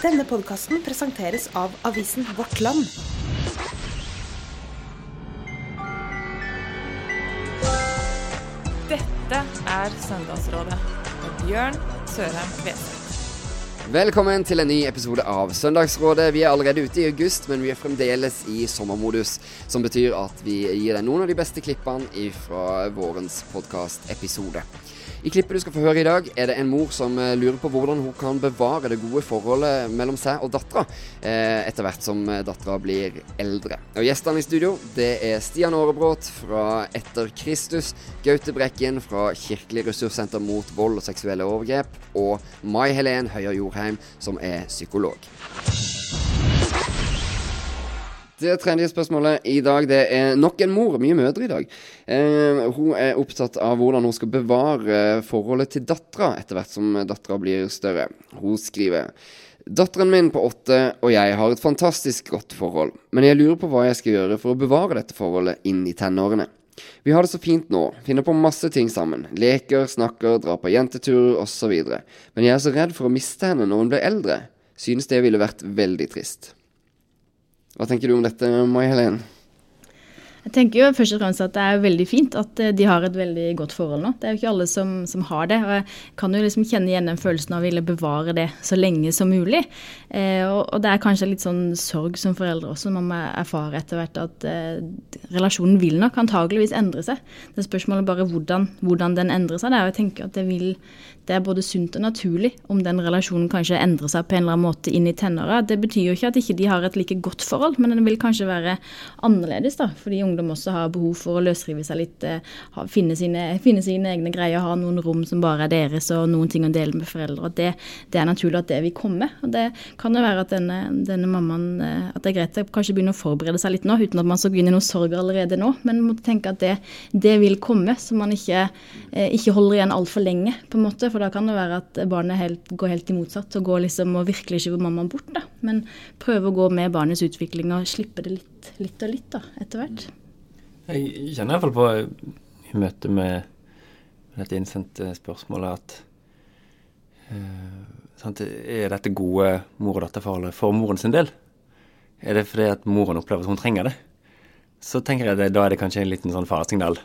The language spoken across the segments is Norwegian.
Denne podkasten presenteres av avisen Vårt Land. Dette er Søndagsrådet med Bjørn Sørheim Kveseth. Velkommen til en ny episode av Søndagsrådet. Vi er allerede ute i august, men vi er fremdeles i sommermodus. Som betyr at vi gir deg noen av de beste klippene fra vårens podkastepisode. I klippet du skal få høre i dag, er det en mor som eh, lurer på hvordan hun kan bevare det gode forholdet mellom seg og dattera, eh, etter hvert som eh, dattera blir eldre. Og Gjestene i studio det er Stian Aarebrot fra Etter Kristus, Gaute Brekken fra Kirkelig ressurssenter mot vold og seksuelle overgrep, og Mai Helen Høyer Jorheim, som er psykolog. Det tredje spørsmålet i dag det er nok en mor. Mye mødre i dag. Eh, hun er opptatt av hvordan hun skal bevare forholdet til dattera etter hvert som dattera blir større. Hun skriver Datteren min på åtte og jeg har et fantastisk godt forhold, men jeg lurer på hva jeg skal gjøre for å bevare dette forholdet inn i tenårene. Vi har det så fint nå, finner på masse ting sammen. Leker, snakker, drar på jenteturer osv. Men jeg er så redd for å miste henne når hun blir eldre. Synes det ville vært veldig trist. Hva tenker du om dette, May Helen? Jeg tenker jo først og fremst at det er veldig fint at eh, de har et veldig godt forhold nå. Det er jo ikke alle som, som har det. og Jeg kan jo liksom kjenne igjen den følelsen av å ville bevare det så lenge som mulig. Eh, og, og, det er kanskje litt sånn sorg som foreldre også, man erfarer etter hvert at eh, relasjonen vil nok antageligvis endre seg. Det er spørsmålet bare hvordan, hvordan den endrer seg. Det er jo å tenke at det vil det er både sunt og naturlig om den relasjonen kanskje endrer seg på en eller annen måte inn i tenåra. Det betyr jo ikke at ikke de har et like godt forhold, men den vil kanskje være annerledes, da. Fordi ungdom også har behov for å løsrive seg litt, eh, finne sine, finne sine egne greier, ha noen rom som bare er deres, og noen ting å dele med foreldre. Og det, det er naturlig at det vil komme. Og det kan jo være at denne, denne mammaen eh, At det er greit å kanskje begynne å forberede seg litt nå, uten at man skal begynne noe sorg allerede nå. Men man må tenke at det, det vil komme, så man ikke, eh, ikke holder igjen altfor lenge, på en måte. For da kan det være at barnet helt, går helt i motsatt og går liksom og virkelig skyver mammaen bort. da. Men prøve å gå med barnets utvikling og slippe det litt, litt og litt da, etter hvert. Jeg kjenner iallfall på i møte med dette innsendte spørsmålet at uh, sant, Er dette gode mor- og datterforholdet for moren sin del? Er det fordi at moren opplever at hun trenger det? Så tenker jeg det, da er det kanskje en liten sånn faresignal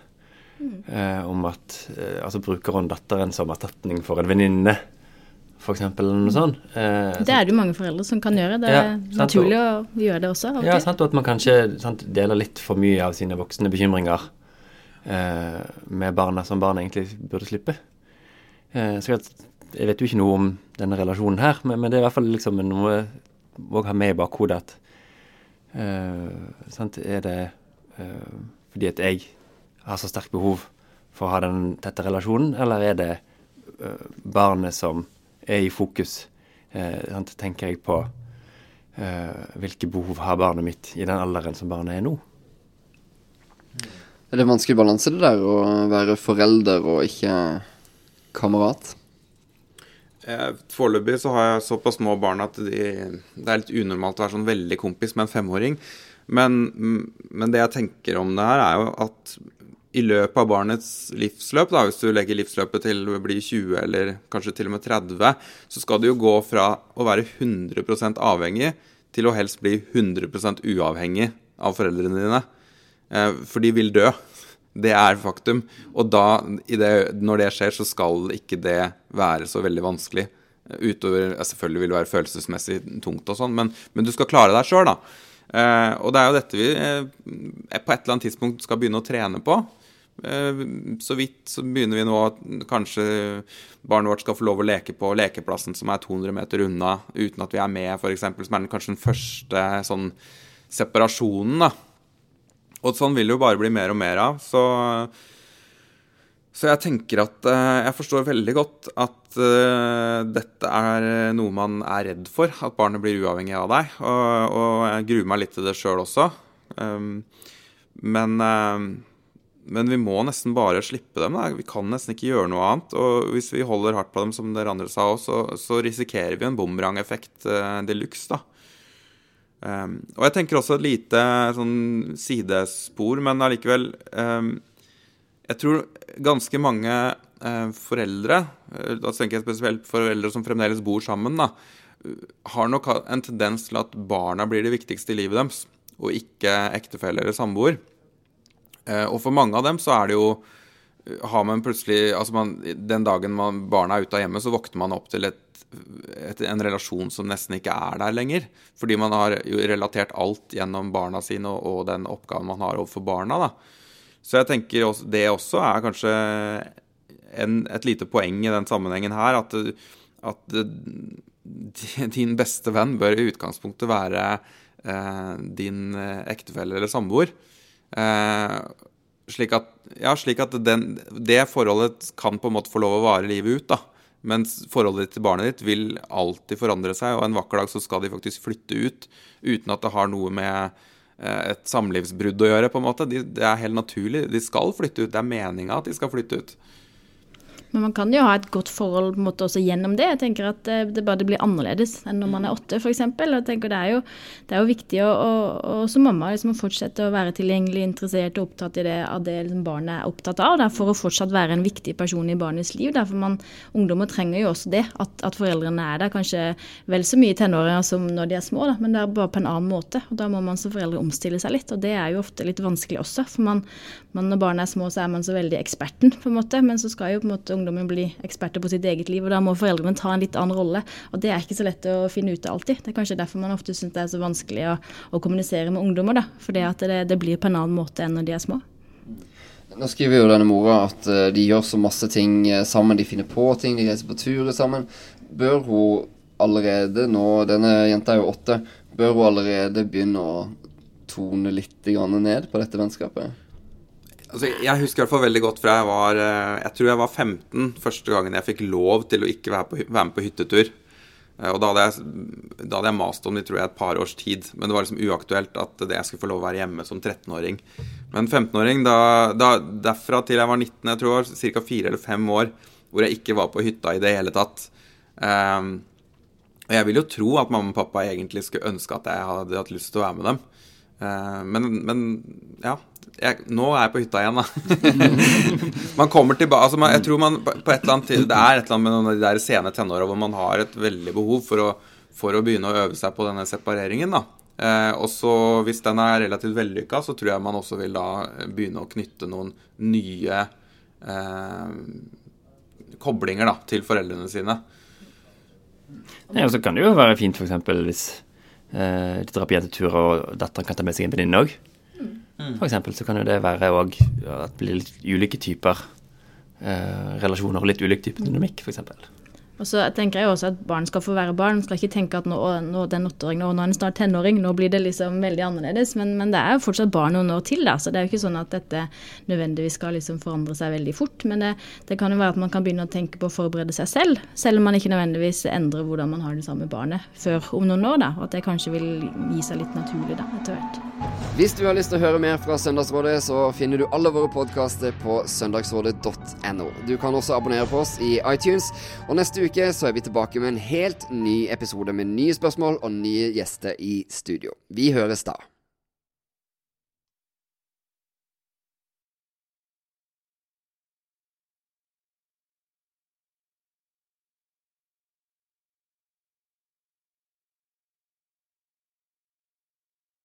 Eh, om at uh, altså bruker hun datteren som erstatning for en venninne, f.eks. eller noe sånt. Eh, det er det jo mange foreldre som kan gjøre. Det er ja, naturlig å gjøre det også. Alltid. Ja, sant, og at man kanskje sant, deler litt for mye av sine voksne bekymringer eh, med barna som barna egentlig burde slippe. Eh, så jeg, vet jo ikke noe om denne relasjonen her, men, men det er i hvert fall liksom noe å ha med i bakhodet at eh, sant, Er det fordi at jeg har så sterkt behov for å ha den tette relasjonen, eller er det uh, barnet som er i fokus? Eh, tenker jeg på eh, hvilke behov har barnet mitt i den alderen som barnet er nå? Er det en vanskelig balanse, det der, å være forelder og ikke kamerat? Foreløpig så har jeg såpass små barn at de, det er litt unormalt å være sånn veldig kompis med en femåring. Men, men, det jeg tenker om det her, er jo at i løpet av barnets livsløp, da, hvis du legger livsløpet til å bli 20 eller kanskje til og med 30, så skal det jo gå fra å være 100% avhengig til å helst bli 100% uavhengig av foreldrene dine. Eh, for de vil dø. Det er faktum. Og da, det, når det skjer, så skal ikke det være så veldig vanskelig. Utover Selvfølgelig vil det være følelsesmessig tungt og sånn, men, men, du skal klare deg sjøl, da. Eh, og det er jo dette vi eh, på et eller annet tidspunkt skal begynne å trene på. Eh, så vidt så begynner vi nå at kanskje barnet vårt skal få lov å leke på lekeplassen som er 200 meter unna, uten at vi er med, f.eks. Som er kanskje den første sånn separasjonen. da. Og sånn vil det jo bare bli mer og mer av. Så, så jeg tenker at uh, Jeg forstår veldig godt at uh, dette er noe man er redd for. At barnet blir uavhengig av deg. Og, og jeg gruer meg litt til det sjøl også. Um, men uh, men vi må nesten bare slippe dem. Da. Vi kan nesten ikke gjøre noe annet. Og hvis vi holder hardt på dem, som dere andre sa òg, så, risikerer vi en bumerangeffekt uh, de luxe, da. Um, og jeg tenker også et lite sånn sidespor, men allikevel um, Jeg tror ganske mange uh, foreldre, uh, da tenker jeg spesielt foreldre som fremdeles bor sammen, da, har nok en tendens til at barna blir det viktigste i livet deres, og ikke ektefelle eller samboer. Eh, og for mange av dem så er det jo har man plutselig altså man, Den dagen man, barna er ute av hjemmet, så våkner man opp til et, et, en relasjon som nesten ikke er der lenger. Fordi man har jo relatert alt gjennom barna sine og, og den oppgaven man har overfor barna. da. Så jeg tenker også, det også er kanskje en, et lite poeng i den sammenhengen her. At, at din beste venn bør i utgangspunktet være eh, din ektefelle eller samboer. Eh, slik at, ja, slik at den, det forholdet kan på en måte få lov å vare livet ut. da. Mens forholdet ditt til barnet ditt vil alltid forandre seg, og en vakker dag så skal de faktisk flytte ut uten at det har noe med Eh, et samlivsbrudd å gjøre. på en måte. De, det er helt naturlig. De skal flytte ut. Det er meninga at de skal flytte ut. Men man kan jo ha et godt forhold på en måte også gjennom det. Jeg tenker at eh, det bare blir annerledes enn når man er åtte, f.eks. Det er jo, det er jo viktig å, å, å som mamma liksom, fortsette å være tilgjengelig, interessert og opptatt i det, av det liksom, barnet er opptatt av. For å fortsatt være en viktig person i barnets liv. Derfor man, Ungdommer trenger jo også det, at, at, foreldrene er der. Kanskje vel så mye tenåringer som når de er små, da, men det er bare på en annen måte. og Da må man som foreldre omstille seg litt, og det er jo ofte litt vanskelig også. For man, man, når barna er små, så er man så veldig eksperten, på en måte. Men så skal jo på en måte ungdommen bli eksperter på sitt eget liv, og da må foreldrene ta en litt annen rolle. Og det er ikke så lett å finne ut av alltid. Det er kanskje derfor man ofte syns det er så vanskelig å, å, kommunisere med ungdommer, da. At det, det, blir på en annen måte enn når de er små. Nå skriver jo denne mora at uh, de gjør så masse ting uh, sammen, de finner på ting, de reiser på turer sammen. Bør hun allerede nå, denne jenta er jo åtte, bør hun allerede begynne å tone litt ned på dette vennskapet? Altså, jeg husker i hvert fall veldig godt fra jeg var eh, Jeg tror jeg var 15 første gangen jeg fikk lov til å ikke være, på, være med på hyttetur. Eh, og da hadde, jeg, da hadde jeg mast om det tror jeg et par års tid. Men det var liksom uaktuelt at jeg skulle få lov å være hjemme som 13-åring. Men 15-åring, da, da, derfra til jeg var 19, jeg tror ca. 4 eller 5 år, hvor jeg ikke var på hytta i det hele tatt. Um, og jeg vil jo tro at mamma og pappa egentlig skulle ønske at jeg hadde hatt lyst til å være med dem. Uh, men, men ja, jeg, nå er jeg på hytta igjen, da. man kommer tilbake altså Jeg tror man på et eller annet Det er et eller annet med noen av de der sene tenåra hvor man har et veldig behov for å, for å, begynne å øve seg på denne separeringen. da. Eh, og så Hvis den er relativt vellykka, så tror jeg man også vil da begynne å knytte noen nye eh, koblinger da, til foreldrene sine. Ja, så kan det jo være fint f.eks. hvis eh, de drar på jentetur og datteren kan ta med seg en venninne òg. Mm. eksempel så kan jo det være òg at det blir litt ulike typer eh, relasjoner og litt ulik type dynamikk, f.eks. Og så tenker jeg også at barn skal få være barn. Man Skal ikke tenke at nå, nå den åtteåringen og nå er den snart tenåring, nå blir det liksom veldig annerledes. Men, men, det er jo fortsatt barn noen år til, da. Så det er jo ikke sånn at dette nødvendigvis skal liksom forandre seg veldig fort. Men det, det, kan jo være at man kan begynne å tenke på å forberede seg selv, selv om man ikke nødvendigvis endrer hvordan man har det samme barnet før om noen år, da. Og at det kanskje vil gi seg litt naturlig da, etter hvert. Hvis du har lyst til å høre mer fra Søndagsrådet, så finner du alle våre podkaster på søndagsrådet.no. Du kan også abonnere på oss i iTunes. Og uke så er vi tilbake med en helt ny episode med nye spørsmål og nye gjester i studio. Vi høres da.